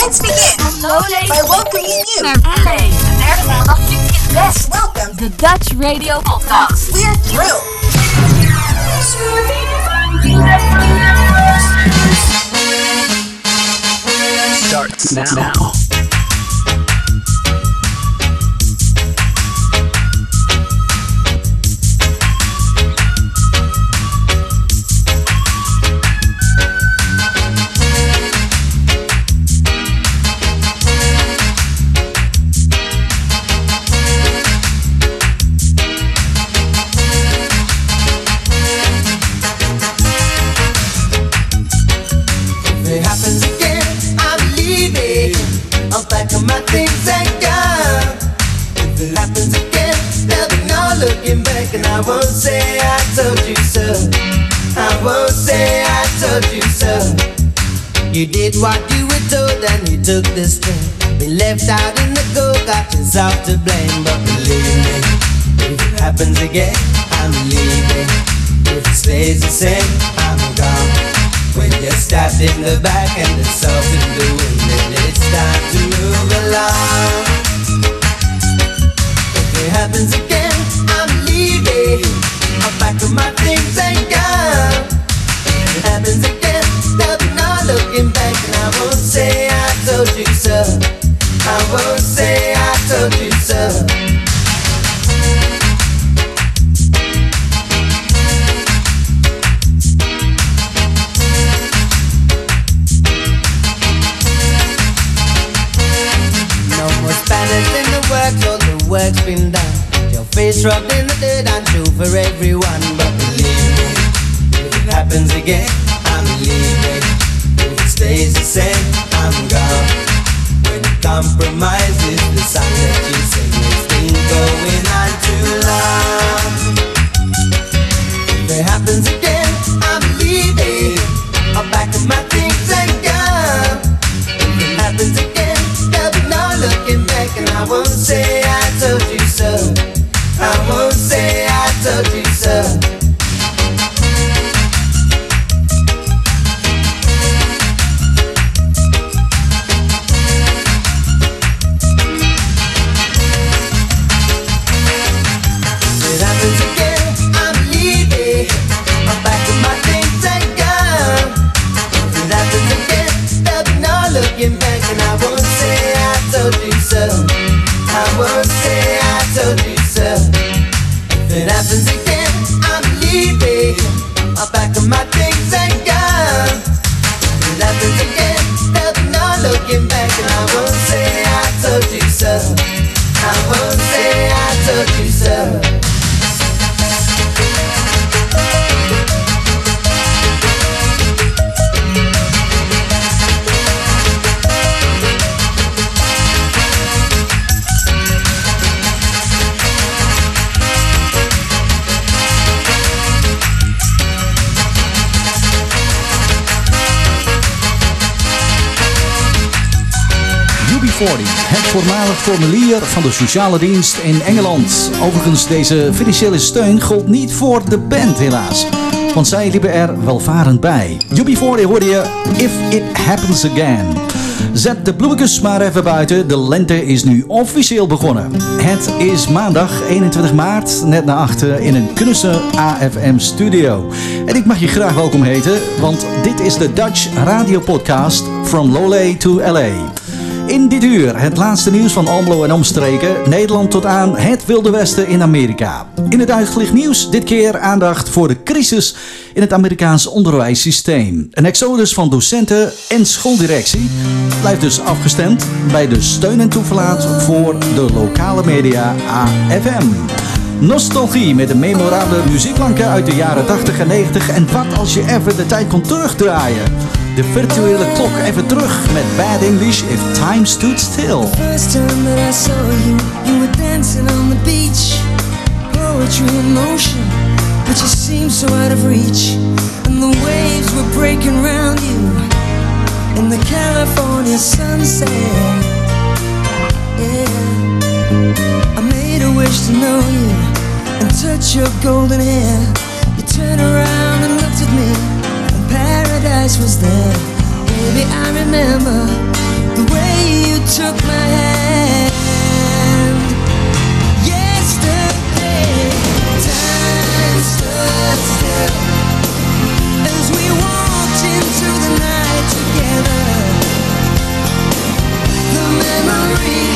Let's begin Lowlands by welcoming you. naar LA. De derde maandag vindt je het best. Welcome. De Dutch Radio Podcast. We're thrilled. starts now. If I won't say I told you so. I won't say I told you so. You did what you were told, and you took the string. Been left out in the cold, got yourself to blame. But believe me, if it happens again, I'm leaving. If it stays the same, I'm gone. When you're stabbed in the back and the salt in the wind, then it's time to move along. If it happens again, works, all the work's been done. Face rubbed in the dirt, I'm true for everyone. But believe me, if it happens again, I'm leaving. If it stays the same, I'm gone. When compromise is the song that you sing, it's been going on too long. If it happens again, I'm leaving. I'll pack up my things and go. If it happens again, there'll be no looking back, and I won't say I told you so. UB40, het voormalig formulier van de sociale dienst in Engeland. Overigens, deze financiële steun gold niet voor de band helaas. Want zij liepen er welvarend bij. UB40 hoorde je If It Happens Again. Zet de bloemetjes maar even buiten. De lente is nu officieel begonnen. Het is maandag 21 maart, net na achter in een knusse AFM studio. En ik mag je graag welkom heten, want dit is de Dutch Radio Podcast From Lowley to LA. In dit uur het laatste nieuws van Almelo en omstreken, Nederland tot aan het Wilde Westen in Amerika. In het uitgelicht nieuws dit keer aandacht voor de crisis in het Amerikaans onderwijssysteem. Een exodus van docenten en schooldirectie blijft dus afgestemd bij de steun en toeverlaat voor de lokale media AFM. Nostalgie met de memorabele muziekklanken uit de jaren 80 en 90 en wat als je even de tijd kon terugdraaien. De virtuele klok even terug met Bad English If Time Stood Still. First time that I saw you, you were dancing on the beach. Poetry in motion, but you seemed so out of reach. And the waves were breaking round you in the California sunset. Yeah, I made a wish to know you and touch your golden hair. You turned around and looked at me, and paradise was there. Baby, I remember the way you took my hand. Yesterday, time stood still as we walked into the night together. The memory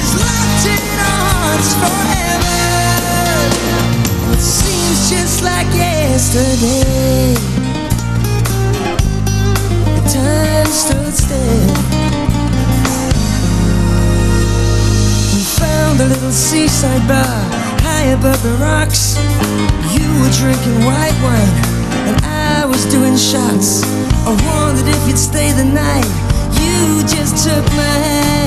is locked in our hearts forever. It's just like yesterday. The time stood still. We found a little seaside bar high above the rocks. You were drinking white wine, and I was doing shots. I wondered if you'd stay the night. You just took my hand.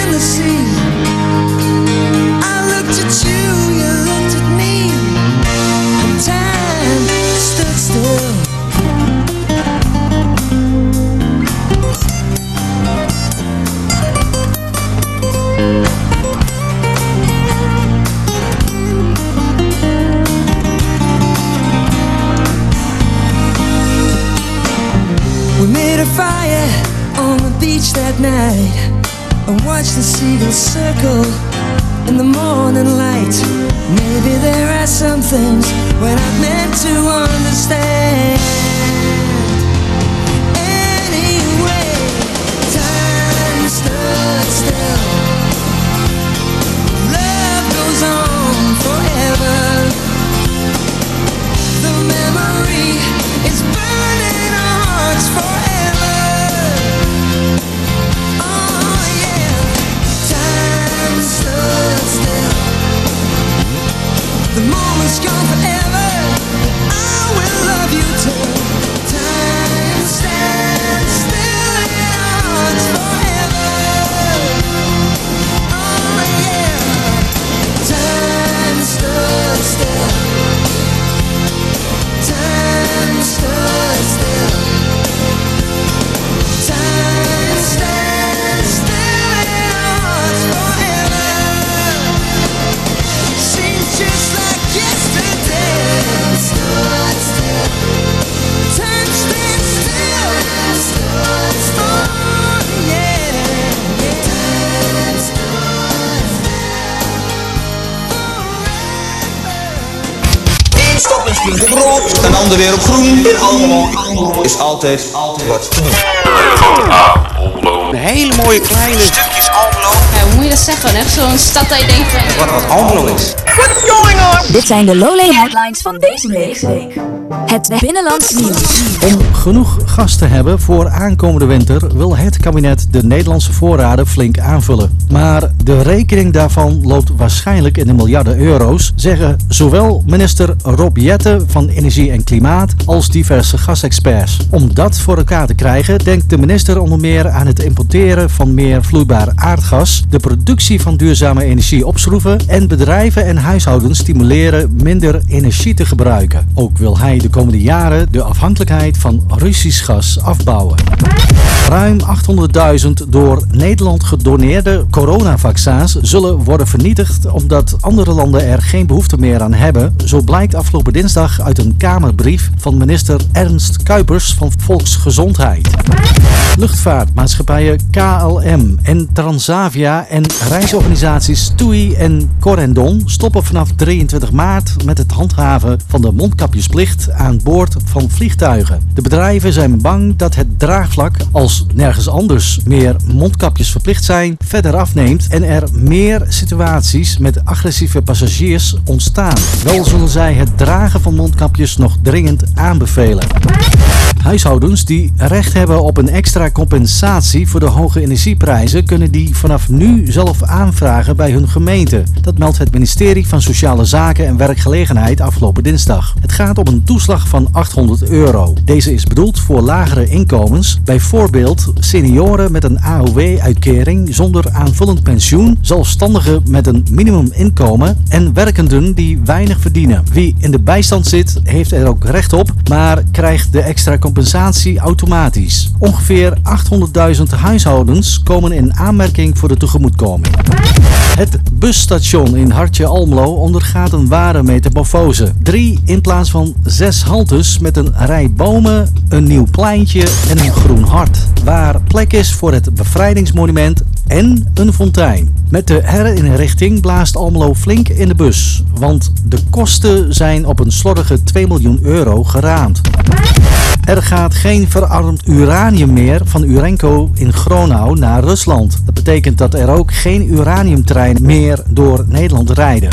in the sea. I looked at you, and watched the seagulls circle in the morning light. Maybe there are some things we're not meant to Is altijd wat te doen. Een hele mooie kleine Stukjes Almelo, Ja, hoe moet je dat zeggen? Echt zo'n stad dat je denkt van... wat wat Almelo is. Dit zijn de Lowlay headlines van deze week. Het Binnenlands nieuws. Om genoeg gas te hebben voor aankomende winter wil het kabinet de Nederlandse voorraden flink aanvullen. Maar de rekening daarvan loopt waarschijnlijk in de miljarden euro's, zeggen zowel minister Rob Jette van Energie en Klimaat als diverse gasexperts. Om dat voor elkaar te krijgen denkt de minister onder meer aan het importeren van meer vloeibaar aardgas, de productie van duurzame energie opschroeven en bedrijven en huishoudens stimuleren minder energie te gebruiken. Ook wil hij de komende jaren de afhankelijkheid van Russisch gas afbouwen. Ruim 800.000 door Nederland gedoneerde coronavaccins zullen worden vernietigd omdat andere landen er geen behoefte meer aan hebben. Zo blijkt afgelopen dinsdag uit een Kamerbrief van minister Ernst Kuipers van Volksgezondheid. Luchtvaartmaatschappijen KLM en Transavia en reisorganisaties TUI en Corendon stoppen vanaf 23 maart met het handhaven van de mondkapjesplicht aan boord van vliegtuigen. De bedrijven zijn bang dat het draagvlak, als nergens anders meer mondkapjes verplicht zijn, verder afneemt en er meer situaties met agressieve passagiers ontstaan. Wel zullen zij het dragen van mondkapjes nog dringend aanbevelen. Huishoudens die recht hebben op een extra compensatie voor de hoge energieprijzen kunnen die vanaf nu zelf aanvragen bij hun gemeente. Dat meldt het ministerie van Sociale Zaken en Werkgelegenheid afgelopen dinsdag. Het gaat om een toeslag van 800 euro. Deze is bedoeld voor lagere inkomens, bijvoorbeeld senioren met een AOW-uitkering zonder aanvullend pensioen, zelfstandigen met een minimuminkomen en werkenden die weinig verdienen. Wie in de bijstand zit, heeft er ook recht op, maar krijgt de extra compensatie automatisch. Ongeveer ongeveer 800.000 huishoudens komen in aanmerking voor de tegemoetkoming. Het busstation in Hartje Almelo ondergaat een ware metamorfose. Drie in plaats van zes haltes met een rij bomen, een nieuw pleintje en een groen hart. Waar plek is voor het bevrijdingsmonument en een fontein. Met de herinrichting blaast Almelo flink in de bus. Want de kosten zijn op een slordige 2 miljoen euro geraamd. Er gaat geen verarmd uranium meer van Urenco in Gronau naar Rusland. Dat betekent dat er ook geen uraniumtreinen meer door Nederland rijden.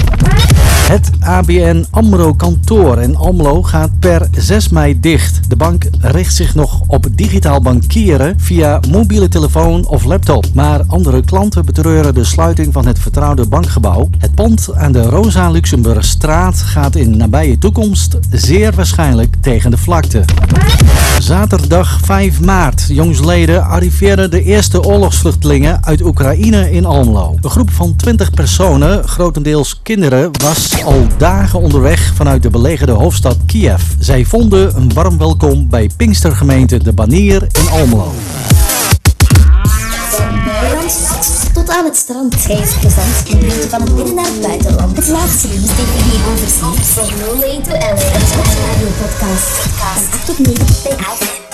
Het ABN AMRO kantoor in Almelo gaat per 6 mei dicht. De bank richt zich nog op digitaal bankieren via mobiele telefoon of laptop. Maar andere klanten betreuren de sluiting van het vertrouwde bankgebouw. Het pand aan de Rosa Luxemburgstraat gaat in nabije toekomst zeer waarschijnlijk tegen de vlakte. Zaterdag 5 maart, jongsleden, arriveerden de eerste oorlogsvluchtelingen uit Oekraïne in Almelo. Een groep van 20 personen, grotendeels kinderen, was al dagen onderweg vanuit de belegerde hoofdstad Kiev. Zij vonden een warm welkom bij Pinkstergemeente De Banier in Almelo tot aan het strand. Hij is plezant en brengt van het binnen naar het buitenland. Het laatste nieuws dat ik hier over zie. From Lonely to LA. Een podcast. Van 8 tot 9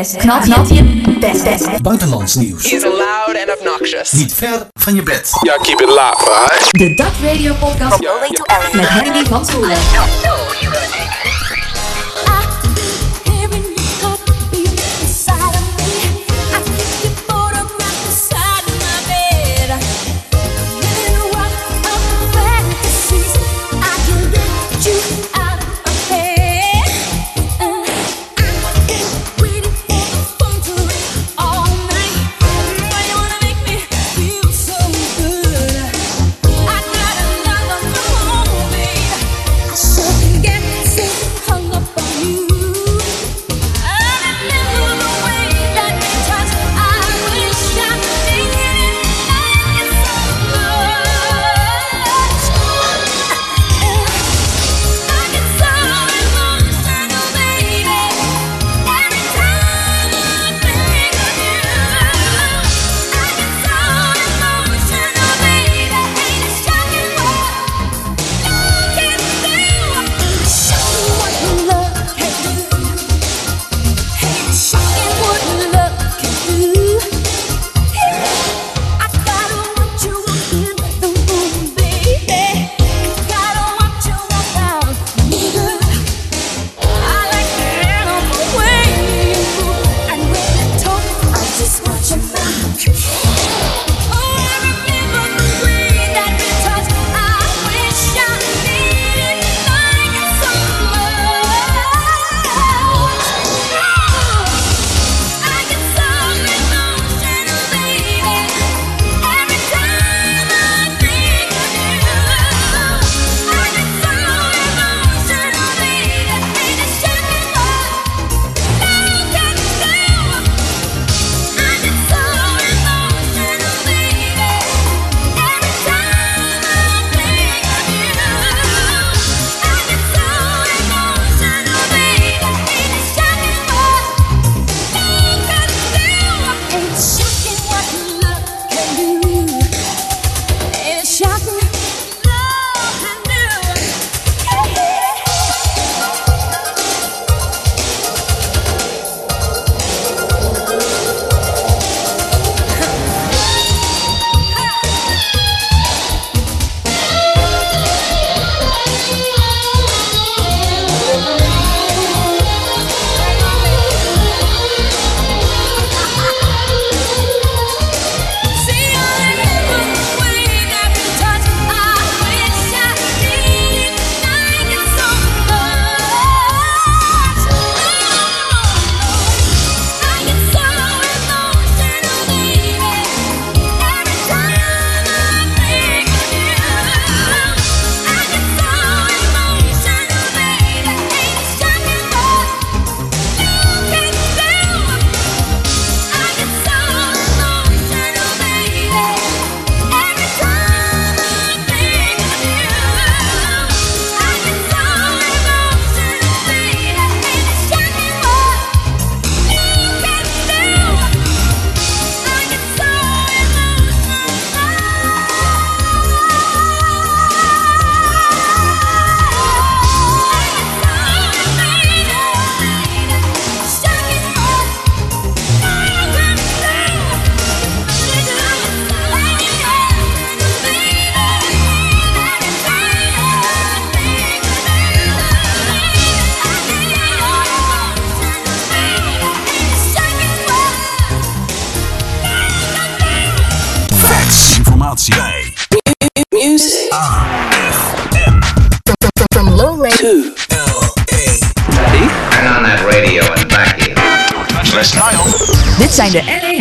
naar west. Knal, knal je best. Buitenlands nieuws. He's loud and obnoxious. Niet ver van je bed. Y'all keep it locked, right? De Dat Radio Podcast met Henry van Toeren.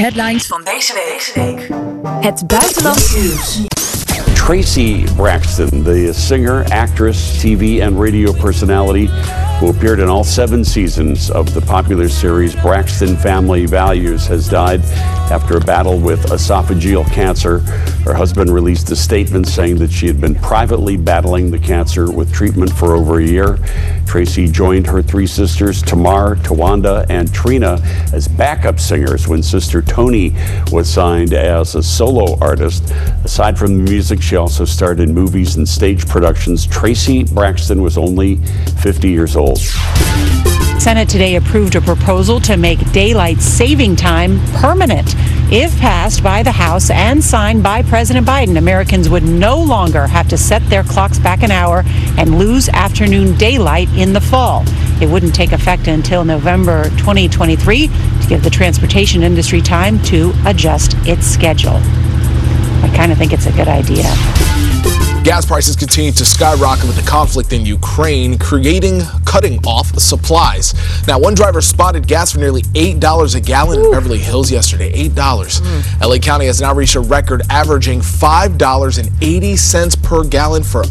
Headlines van deze week. Het buitenlands nieuws. Traci Braxton, the singer, actress, TV, and radio personality who appeared in all seven seasons of the popular series Braxton Family Values, has died after a battle with esophageal cancer. Her husband released a statement saying that she had been privately battling the cancer with treatment for over a year. Traci joined her three sisters, Tamar, Towanda, and Trina, as backup singers when sister Toni was signed as a solo artist. Aside from the music, she also starred in movies and stage productions. Traci Braxton was only 50 years old. Senate today approved a proposal to make daylight saving time permanent. If passed by the House and signed by President Biden, Americans would no longer have to set their clocks back an hour and lose afternoon daylight in the fall. It wouldn't take effect until November 2023 to give the transportation industry time to adjust its schedule. I kind of think it's a good idea. Gas prices continue to skyrocket with the conflict in Ukraine, creating cutting off supplies. Now, one driver spotted gas for nearly $8 a gallon in Beverly Hills yesterday. $8. LA hmm. County has now reached a record averaging $5.80 per gallon for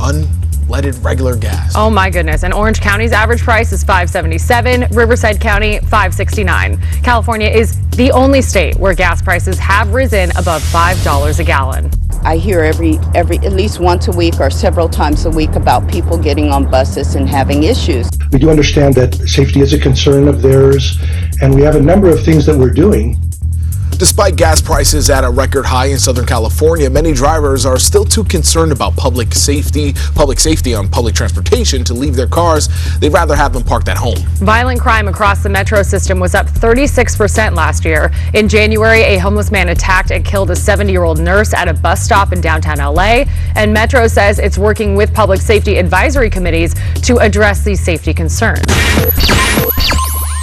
unleaded regular gas. Oh my goodness. And Orange County's average price is 577, Riverside County 569. California is the only state where gas prices have risen above $5 a gallon. I hear every every at least once a week or several times a week about people getting on buses and having issues. We do understand that safety is a concern of theirs, and we have a number of things that we're doing. Despite gas prices at a record high in Southern California, many drivers are still too concerned about public safety, public safety on public transportation to leave their cars. They'd rather have them parked at home. Violent crime across the metro system was up 36% last year. In January, a homeless man attacked and killed a 70 year old nurse at a bus stop in downtown LA. And Metro says it's working with public safety advisory committees to address these safety concerns.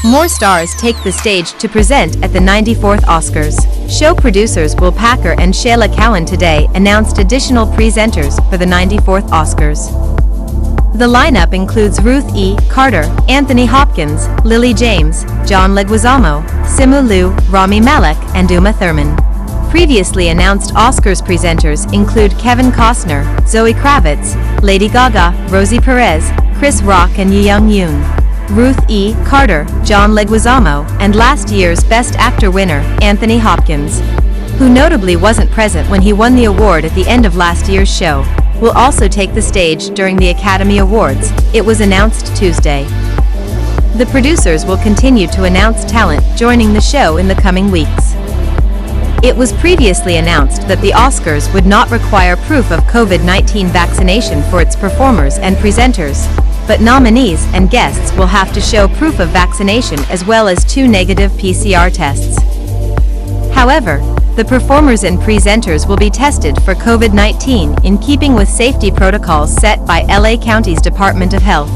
More stars take the stage to present at the 94th Oscars. Show producers Will Packer and Shayla Cowan today announced additional presenters for the 94th Oscars. The lineup includes Ruth E. Carter, Anthony Hopkins, Lily James, John Leguizamo, Simu Liu, Rami Malek, and Uma Thurman. Previously announced Oscars presenters include Kevin Costner, Zoe Kravitz, Lady Gaga, Rosie Perez, Chris Rock, and Yi Young Yoon. Ruth E. Carter, John Leguizamo, and last year's Best Actor winner, Anthony Hopkins, who notably wasn't present when he won the award at the end of last year's show, will also take the stage during the Academy Awards, it was announced Tuesday. The producers will continue to announce talent joining the show in the coming weeks. It was previously announced that the Oscars would not require proof of COVID 19 vaccination for its performers and presenters, but nominees and guests will have to show proof of vaccination as well as two negative PCR tests. However, the performers and presenters will be tested for COVID 19 in keeping with safety protocols set by LA County's Department of Health.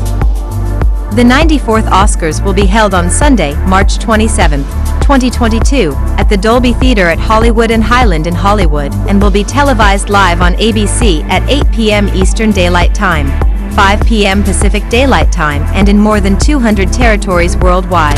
The 94th Oscars will be held on Sunday, March 27, 2022, at the Dolby Theater at Hollywood and Highland in Hollywood and will be televised live on ABC at 8 p.m. Eastern Daylight Time, 5 p.m. Pacific Daylight Time, and in more than 200 territories worldwide.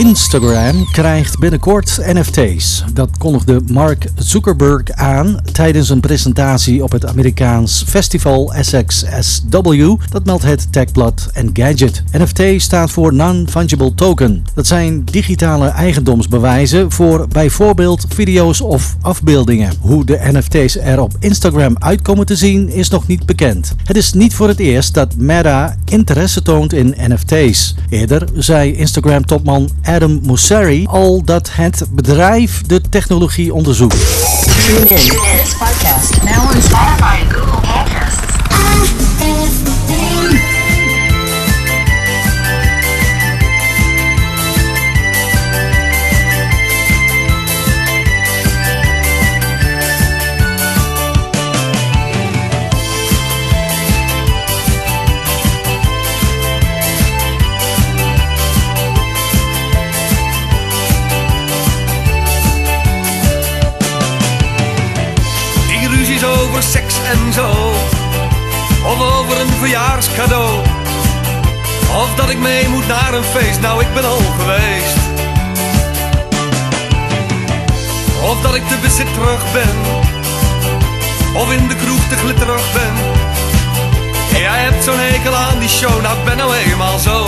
Instagram krijgt binnenkort NFT's. Dat kondigde Mark Zuckerberg aan tijdens een presentatie op het Amerikaans festival SXSW. Dat meldt het techblad Engadget. NFT staat voor Non-Fungible Token. Dat zijn digitale eigendomsbewijzen voor bijvoorbeeld video's of afbeeldingen. Hoe de NFT's er op Instagram uitkomen te zien is nog niet bekend. Het is niet voor het eerst dat Meta interesse toont in NFT's. Eerder zei Instagram-topman Adam Mosseri al dat het bedrijf de technologie onderzoekt. Nou ik ben al geweest. Of dat ik te bezitterig ben. Of in de kroeg te glitterig ben. Jij hebt zo'n hekel aan die show, nou ik ben nou eenmaal zo.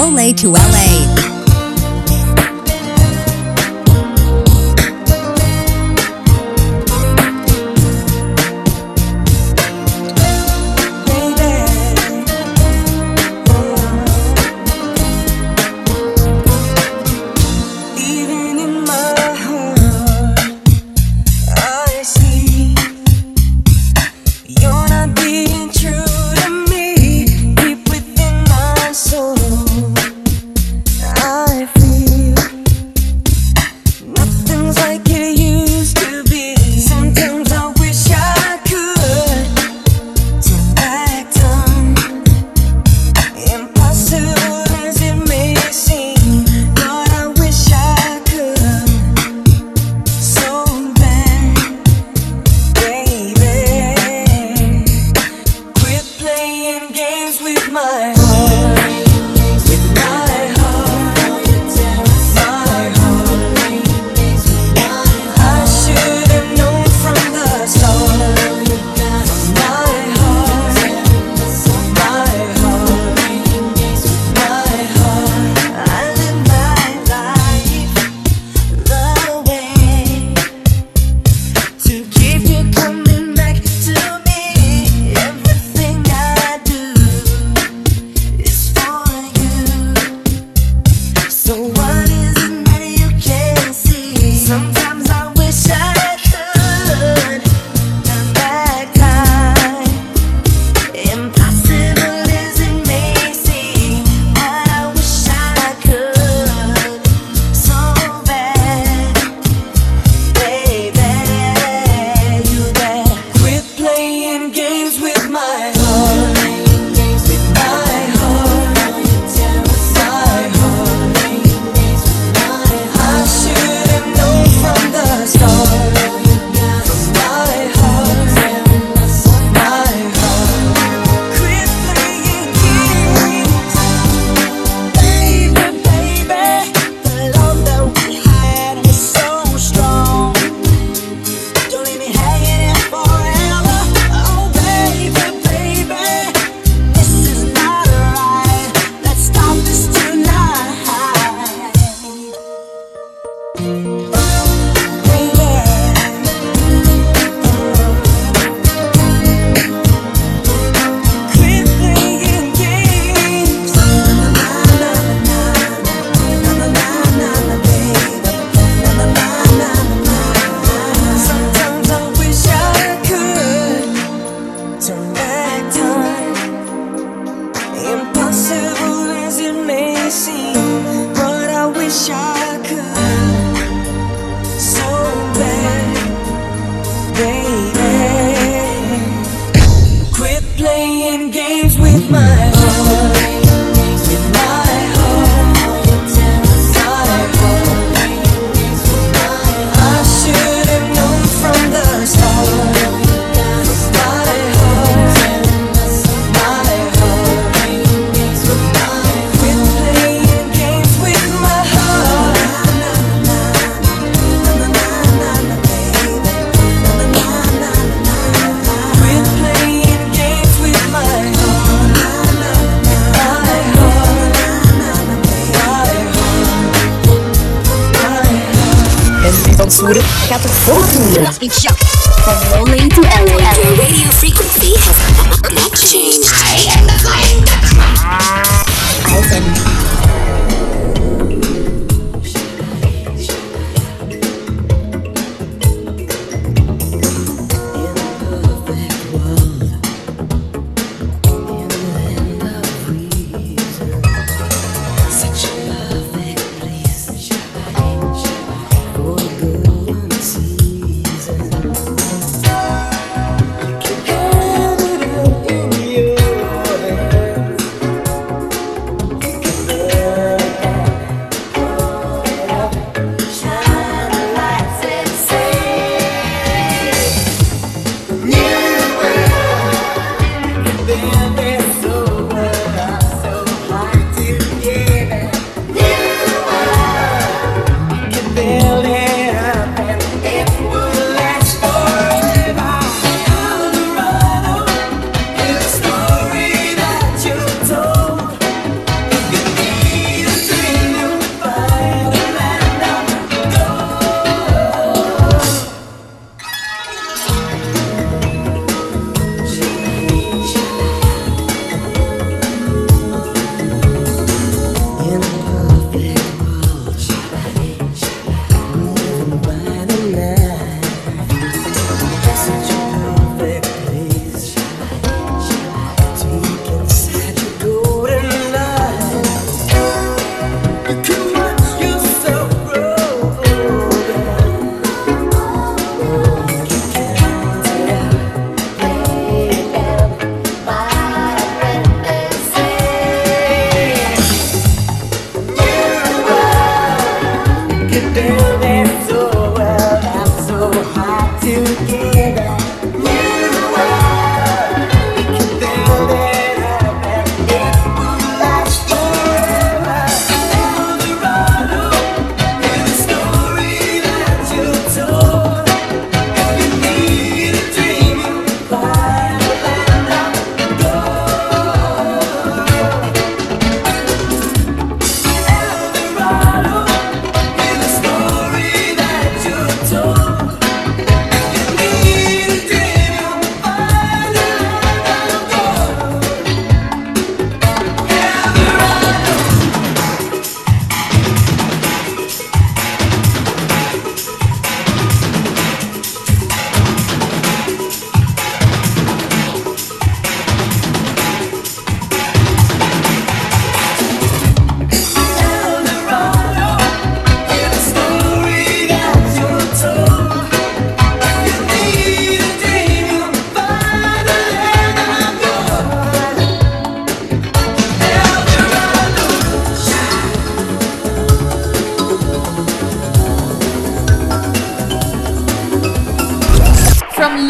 Loolee to LA.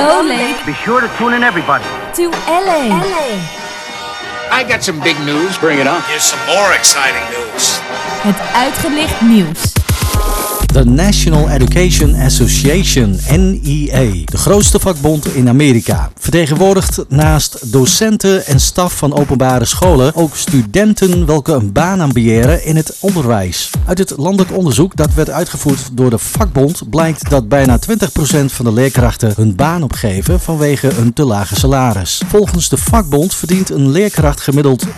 Low Lake Be sure to tune in, everybody. to LA. I got some big news. Bring it on. Here's some more exciting news. Het uitgelicht nieuws. De National Education Association, NEA, de grootste vakbond in Amerika, vertegenwoordigt naast docenten en staf van openbare scholen ook studenten welke een baan ambiëren in het onderwijs. Uit het landelijk onderzoek dat werd uitgevoerd door de vakbond blijkt dat bijna 20% van de leerkrachten hun baan opgeven vanwege een te lage salaris. Volgens de vakbond verdient een leerkracht gemiddeld 63.645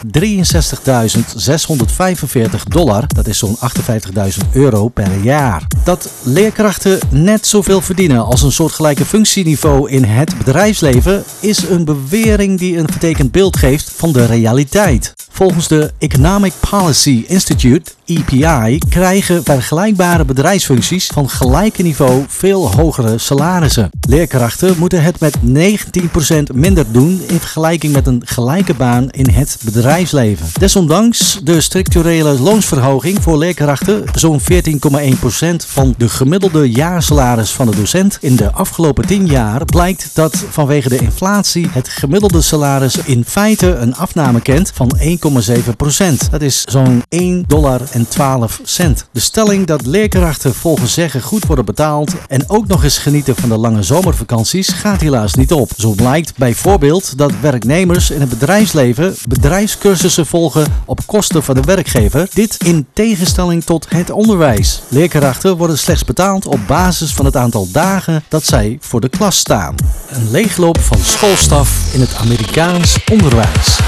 dollar, dat is zo'n 58.000 euro per jaar. Dat leerkrachten net zoveel verdienen als een soortgelijke functieniveau in het bedrijfsleven is een bewering die een vertekend beeld geeft van de realiteit. Volgens de Economic Policy Institute, EPI, krijgen vergelijkbare bedrijfsfuncties van gelijke niveau veel hogere salarissen. Leerkrachten moeten het met 19% minder doen in vergelijking met een gelijke baan in het bedrijfsleven. Desondanks de structurele loonsverhoging voor leerkrachten, zo'n 14,1% van de gemiddelde jaarsalaris van de docent in de afgelopen 10 jaar, blijkt dat vanwege de inflatie het gemiddelde salaris in feite een afname kent van 1,7%. Dat is zo'n 1,60 dollar en 12 cent. De stelling dat leerkrachten volgens zeggen goed worden betaald en ook nog eens genieten van de lange zomervakanties gaat helaas niet op. Zo blijkt bijvoorbeeld dat werknemers in het bedrijfsleven bedrijfscursussen volgen op kosten van de werkgever. Dit in tegenstelling tot het onderwijs. Leerkrachten worden slechts betaald op basis van het aantal dagen dat zij voor de klas staan. Een leegloop van schoolstaf in het Amerikaans onderwijs.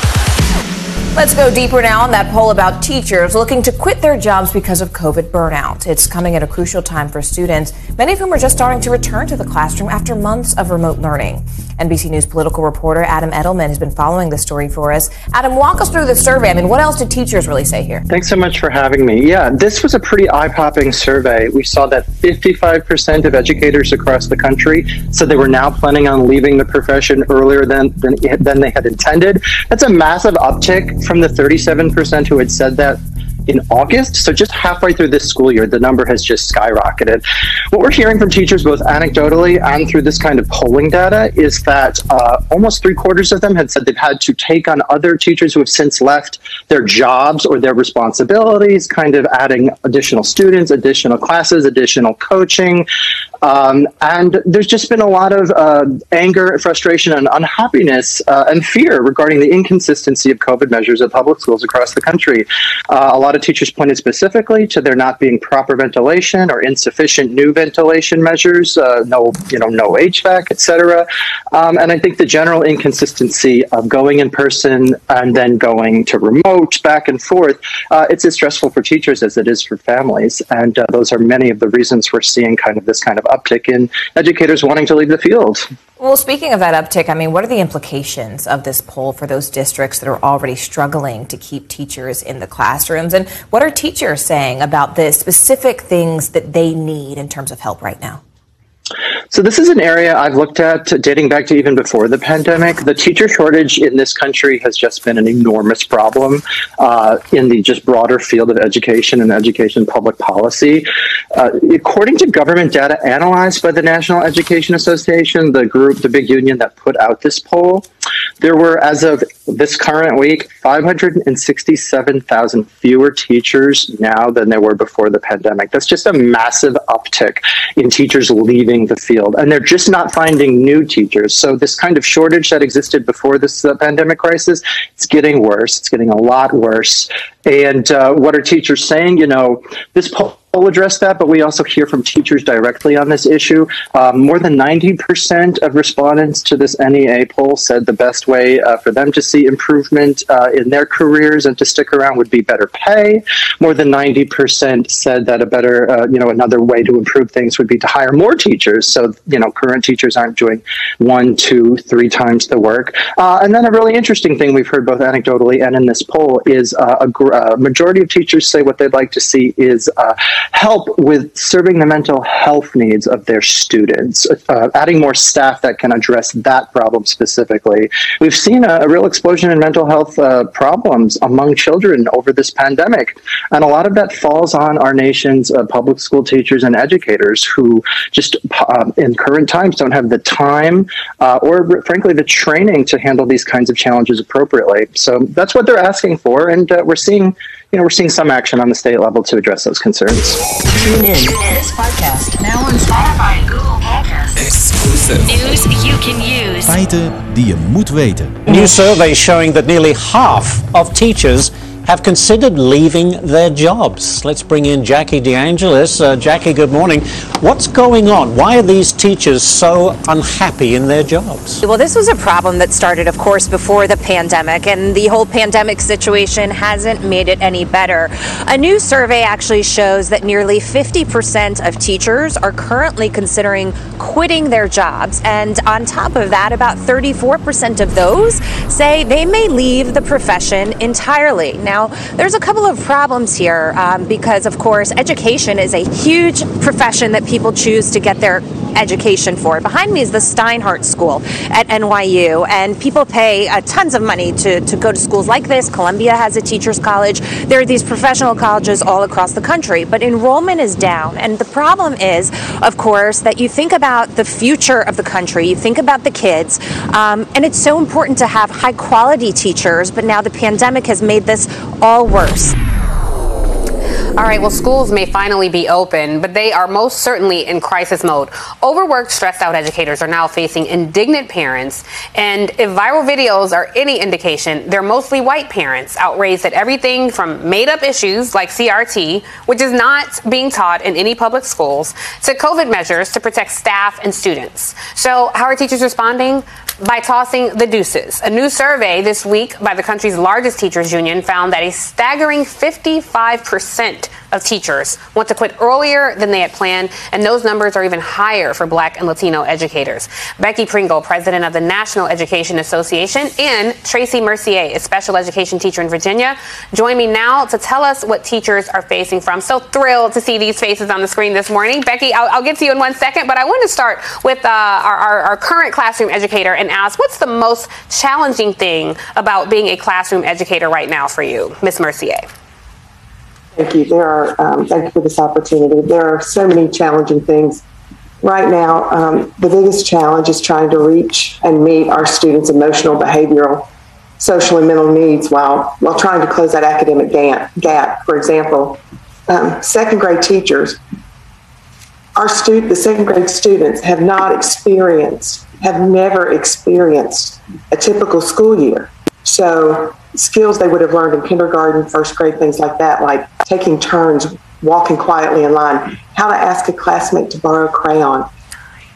Let's go deeper now on that poll about teachers looking to quit their jobs because of COVID burnout. It's coming at a crucial time for students, many of whom are just starting to return to the classroom after months of remote learning. NBC News political reporter Adam Edelman has been following the story for us. Adam, walk us through the survey. I mean, what else did teachers really say here? Thanks so much for having me. Yeah, this was a pretty eye popping survey. We saw that 55% of educators across the country said they were now planning on leaving the profession earlier than, than, than they had intended. That's a massive uptick from the 37% who had said that in August. So just halfway through this school year, the number has just skyrocketed. What we're hearing from teachers, both anecdotally and through this kind of polling data, is that uh, almost three quarters of them had said they've had to take on other teachers who have since left their jobs or their responsibilities, kind of adding additional students, additional classes, additional coaching. Um, and there's just been a lot of uh, anger, frustration, and unhappiness uh, and fear regarding the inconsistency of COVID measures at public schools across the country. Uh, a lot of teachers pointed specifically to there not being proper ventilation or insufficient new ventilation measures, uh, no, you know, no HVAC, etc. Um, and I think the general inconsistency of going in person and then going to remote, back and forth, uh, it's as stressful for teachers as it is for families. And uh, those are many of the reasons we're seeing kind of this kind of uptick in educators wanting to leave the field. Well, speaking of that uptick, I mean, what are the implications of this poll for those districts that are already struggling to keep teachers in the classrooms? And what are teachers saying about the specific things that they need in terms of help right now? So this is an area I've looked at dating back to even before the pandemic. The teacher shortage in this country has just been an enormous problem uh, in the just broader field of education and education public policy. Uh, according to government data analyzed by the National Education Association, the group, the big union that put out this poll, there were, as of this current week, 567,000 fewer teachers now than there were before the pandemic. That's just a massive uptick in teachers leaving the field. And they're just not finding new teachers. So, this kind of shortage that existed before this uh, pandemic crisis, it's getting worse. It's getting a lot worse. And uh, what are teachers saying? You know, this poll will address that, but we also hear from teachers directly on this issue. Um, more than 90% of respondents to this NEA poll said the best way uh, for them to see improvement uh, in their careers and to stick around would be better pay. More than 90% said that a better, uh, you know, another way to improve things would be to hire more teachers. So, you know, current teachers aren't doing one, two, three times the work. Uh, and then a really interesting thing we've heard both anecdotally and in this poll is uh, a, gr- a majority of teachers say what they'd like to see is uh, help with serving the mental health needs of their students, uh, adding more staff that can address that problem specifically. We've seen a, a real explosion in mental health uh, problems among children over this pandemic, and a lot of that falls on our nation's uh, public school teachers and educators who just uh, in current times don't have the time uh, or frankly the training to handle these kinds of challenges appropriately. So that's what they're asking for, and uh, we're seeing you know, we're seeing some action on the state level to address those concerns. Tune in. This podcast now on Spotify and Google Podcasts. Exclusive. News you can use. Feiten die je moet weten. New survey showing that nearly half of teachers have considered leaving their jobs. Let's bring in Jackie DeAngelis. Uh, Jackie, good morning. What's going on? Why are these teachers so unhappy in their jobs? Well, this was a problem that started, of course, before the pandemic, and the whole pandemic situation hasn't made it any better. A new survey actually shows that nearly 50% of teachers are currently considering quitting their jobs, and on top of that, about 34% of those say they may leave the profession entirely. Now, there's a couple of problems here um, because, of course, education is a huge profession that people choose to get their education for. Behind me is the Steinhardt School at NYU, and people pay uh, tons of money to, to go to schools like this. Columbia has a teacher's college. There are these professional colleges all across the country, but enrollment is down. And the problem is, of course, that you think about the future of the country, you think about the kids, um, and it's so important to have high quality teachers, but now the pandemic has made this all worse. All right, well, schools may finally be open, but they are most certainly in crisis mode. Overworked, stressed out educators are now facing indignant parents. And if viral videos are any indication, they're mostly white parents outraged at everything from made up issues like CRT, which is not being taught in any public schools, to COVID measures to protect staff and students. So, how are teachers responding? By tossing the deuces. A new survey this week by the country's largest teachers union found that a staggering 55% of teachers want to quit earlier than they had planned, and those numbers are even higher for black and Latino educators. Becky Pringle, president of the National Education Association, and Tracy Mercier, a special education teacher in Virginia, join me now to tell us what teachers are facing from. So thrilled to see these faces on the screen this morning. Becky, I'll, I'll get to you in one second, but I want to start with uh, our, our, our current classroom educator and ask what's the most challenging thing about being a classroom educator right now for you, Miss Mercier? Thank you. There are, um, thank you for this opportunity. There are so many challenging things. Right now, um, the biggest challenge is trying to reach and meet our students' emotional, behavioral, social, and mental needs while, while trying to close that academic gap. gap. For example, um, second grade teachers, our student, the second grade students have not experienced, have never experienced a typical school year. So skills they would have learned in kindergarten, first grade, things like that, like taking turns, walking quietly in line, how to ask a classmate to borrow a crayon,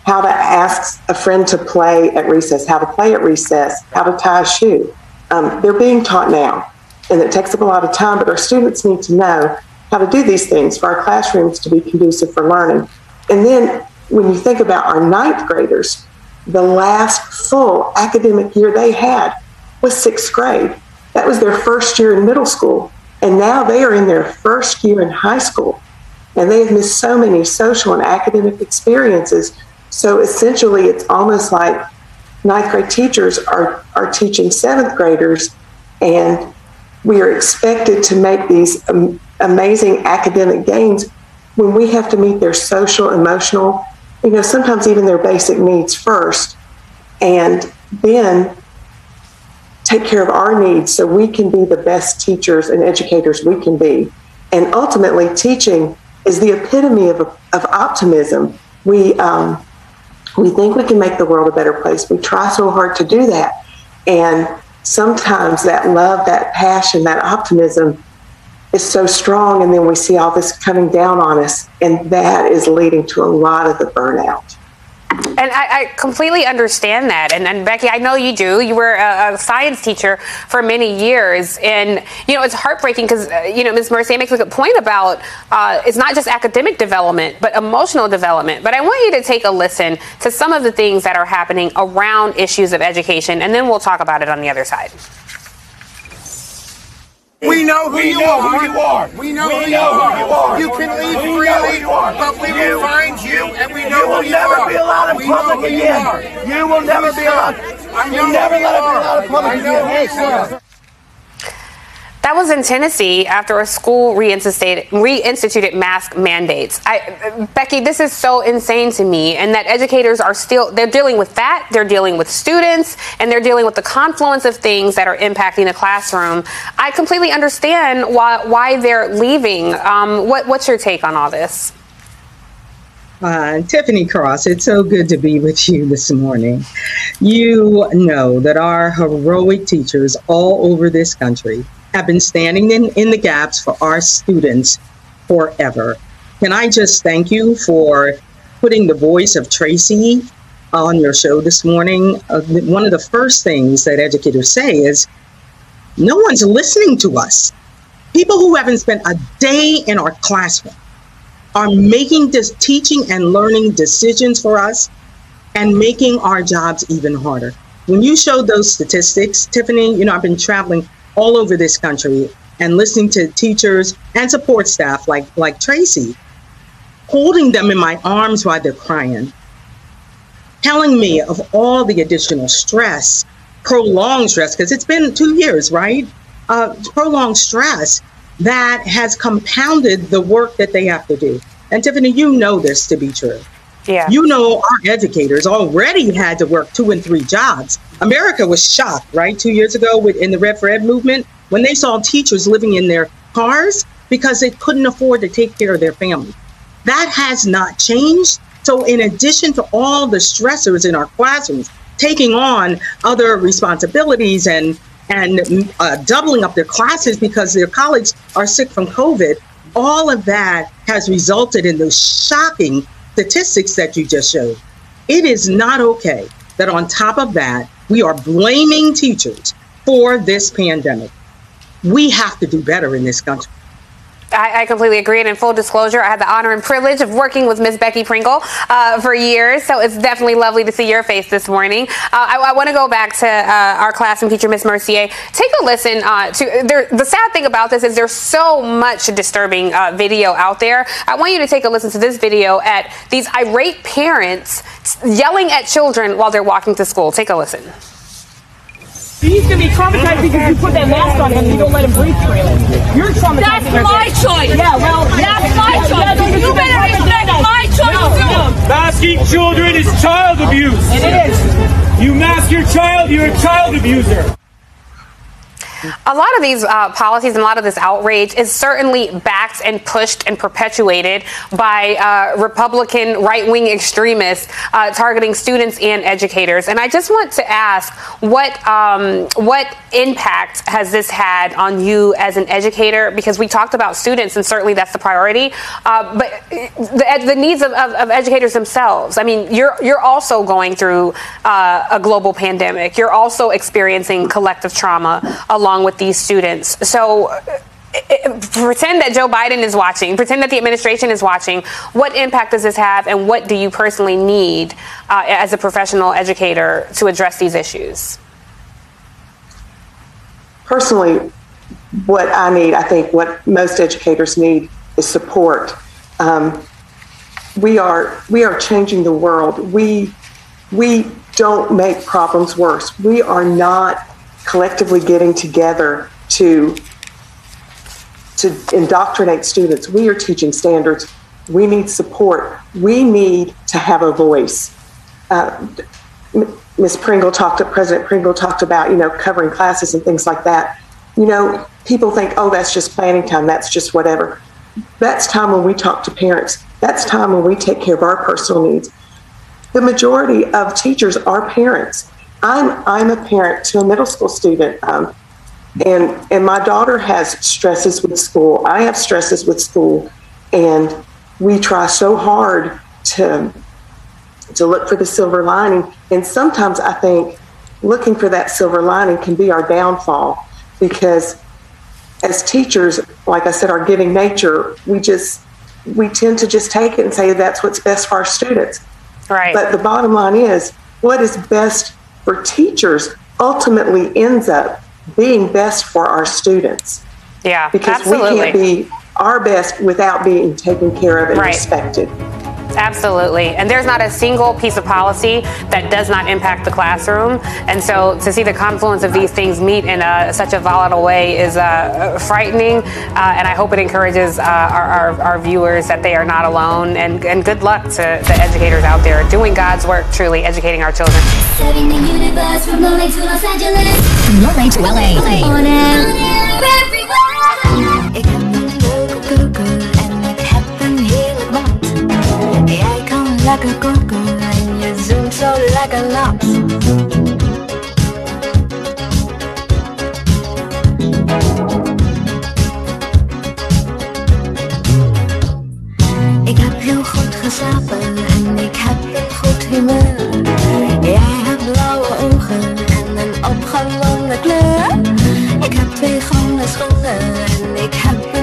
how to ask a friend to play at recess, how to play at recess, how to tie a shoe. Um, they're being taught now, and it takes up a lot of time, but our students need to know how to do these things for our classrooms to be conducive for learning. And then when you think about our ninth graders, the last full academic year they had was sixth grade. That was their first year in middle school. And now they are in their first year in high school. And they have missed so many social and academic experiences. So essentially, it's almost like ninth grade teachers are, are teaching seventh graders, and we are expected to make these um, amazing academic gains when we have to meet their social, emotional, you know, sometimes even their basic needs first. And then take care of our needs so we can be the best teachers and educators we can be. And ultimately, teaching is the epitome of, of optimism. We, um, we think we can make the world a better place. We try so hard to do that. And sometimes that love, that passion, that optimism is so strong. And then we see all this coming down on us. And that is leading to a lot of the burnout. And I, I, completely understand that. And, and, Becky, I know you do. You were a, a, science teacher for many years. And, you know, it's heartbreaking because, uh, you know, Ms. Mercier makes a good point about uh, it's not just academic development, but emotional development. But I want you to take a listen to some of the things that are happening around issues of education, and then we'll talk about it on the other side. We know who, we you, know are. who you are. We know, we who, know you are. who you are. You can leave we freely, but we you, will find you, and we you know will who never you are. be allowed in we public again. You, you will never be allowed. I know you never let you it be allowed in public I know again. who you are. That was in Tennessee after a school reinstituted, reinstituted mask mandates. I, Becky, this is so insane to me, and that educators are still they're dealing with that. They're dealing with students, and they're dealing with the confluence of things that are impacting the classroom. I completely understand why why they're leaving. Um, what, what's your take on all this? Uh, Tiffany Cross, it's so good to be with you this morning. You know that our heroic teachers all over this country have been standing in, in the gaps for our students forever. Can I just thank you for putting the voice of Tracy on your show this morning? Uh, one of the first things that educators say is, no one's listening to us. People who haven't spent a day in our classroom are making this teaching and learning decisions for us and making our jobs even harder. When you showed those statistics, Tiffany, you know, I've been traveling all over this country and listening to teachers and support staff like like Tracy, holding them in my arms while they're crying, telling me of all the additional stress, prolonged stress, because it's been two years, right? Uh, prolonged stress that has compounded the work that they have to do. And Tiffany, you know this to be true. Yeah. You know, our educators already had to work two and three jobs. America was shocked, right? Two years ago with, in the Red for Ed movement, when they saw teachers living in their cars because they couldn't afford to take care of their family. That has not changed. So, in addition to all the stressors in our classrooms, taking on other responsibilities and and uh, doubling up their classes because their colleagues are sick from COVID, all of that has resulted in those shocking statistics that you just showed. It is not okay that on top of that, we are blaming teachers for this pandemic. We have to do better in this country. I, I, completely agree. And in full disclosure, I had the honor and privilege of working with Miss Becky Pringle uh, for years. So it's definitely lovely to see your face this morning. Uh, I, I want to go back to uh, our classroom teacher, Miss Mercier. Take a listen uh, to there, the sad thing about this is there's so much disturbing uh, video out there. I want you to take a listen to this video at these irate parents yelling at children while they're walking to school. Take a listen. He's gonna be traumatized because you put that mask on him and you don't let him breathe freely. You're traumatized. That's my choice. Yeah, well, that's my choice. You better respect my choice no, too. No. Masking children is child abuse. It is. You mask your child, you're a child abuser. A lot of these uh, policies and a lot of this outrage is certainly backed and pushed and perpetuated by uh, Republican right wing extremists uh, targeting students and educators. And I just want to ask what, um, what impact has this had on you as an educator? Because we talked about students, and certainly that's the priority, uh, but the, the needs of, of, of, educators themselves. I mean, you're, you're also going through uh, a global pandemic, you're also experiencing collective trauma along along with these students. So pretend that Joe Biden is watching, pretend that the administration is watching. What impact does this have, and what do you personally need uh, as a professional educator to address these issues? Personally, what I need, I think what most educators need is support. Um, we are we are changing the world. We we don't make problems worse. We are not collectively getting together to to indoctrinate students. We are teaching standards. We need support. We need to have a voice. Uh, Ms. Pringle talked, President Pringle talked about, you know, covering classes and things like that. You know, people think, oh, that's just planning time. That's just whatever. That's time when we talk to parents. That's time when we take care of our personal needs. The majority of teachers are parents. I'm I'm a parent to a middle school student, um, and and my daughter has stresses with school. I have stresses with school, and we try so hard to to look for the silver lining. And sometimes I think looking for that silver lining can be our downfall because as teachers, like I said, our giving nature, we just we tend to just take it and say that's what's best for our students. Right. But the bottom line is what is best for teachers ultimately ends up being best for our students. Yeah, because absolutely. we can't be our best without being taken care of and right. respected. Absolutely. And there's not a single piece of policy that does not impact the classroom. And so to see the confluence of these things meet in a, such a volatile way is uh, frightening. Uh, and I hope it encourages uh, our, our, our, viewers that they are not alone. And, and good luck to the educators out there doing God's work, truly educating our children. Setting the universe from LA to Los Angeles. From LA to LA. On air, on air everywhere. Lekker koken en je zoent zo lekker nat. Ik heb heel goed geslapen en ik heb een goed humeur. Jij hebt blauwe ogen en een opgewonden kleur. Ik heb twee groene schoenen en ik heb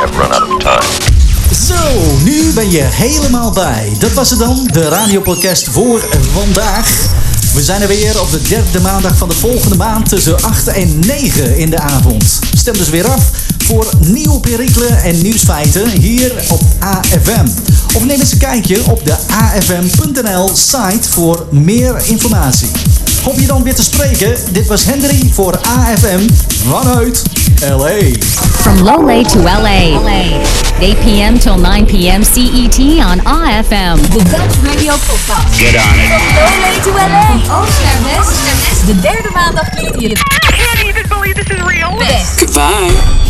have run out of time. Zo, nu ben je helemaal bij. Dat was het dan, de radiopodcast voor vandaag. We zijn er weer op de derde maandag van de volgende maand tussen 8 en 9 in de avond. Stem dus weer af voor nieuwe perikelen en nieuwsfeiten hier op AFM. Of neem eens een kijkje op de afm.nl site voor meer informatie. Hoop je dan weer te spreken. Dit was Henry voor AFM vanuit LA. From Loolee to LA. LA. 8 p.m. till 9 p.m. CET on AFM. The Dutch Radio Podcast. Get on it. From Loolee to LA. Oost naar west. De derde maandag liet je... I can't even believe this is real. West. Goodbye.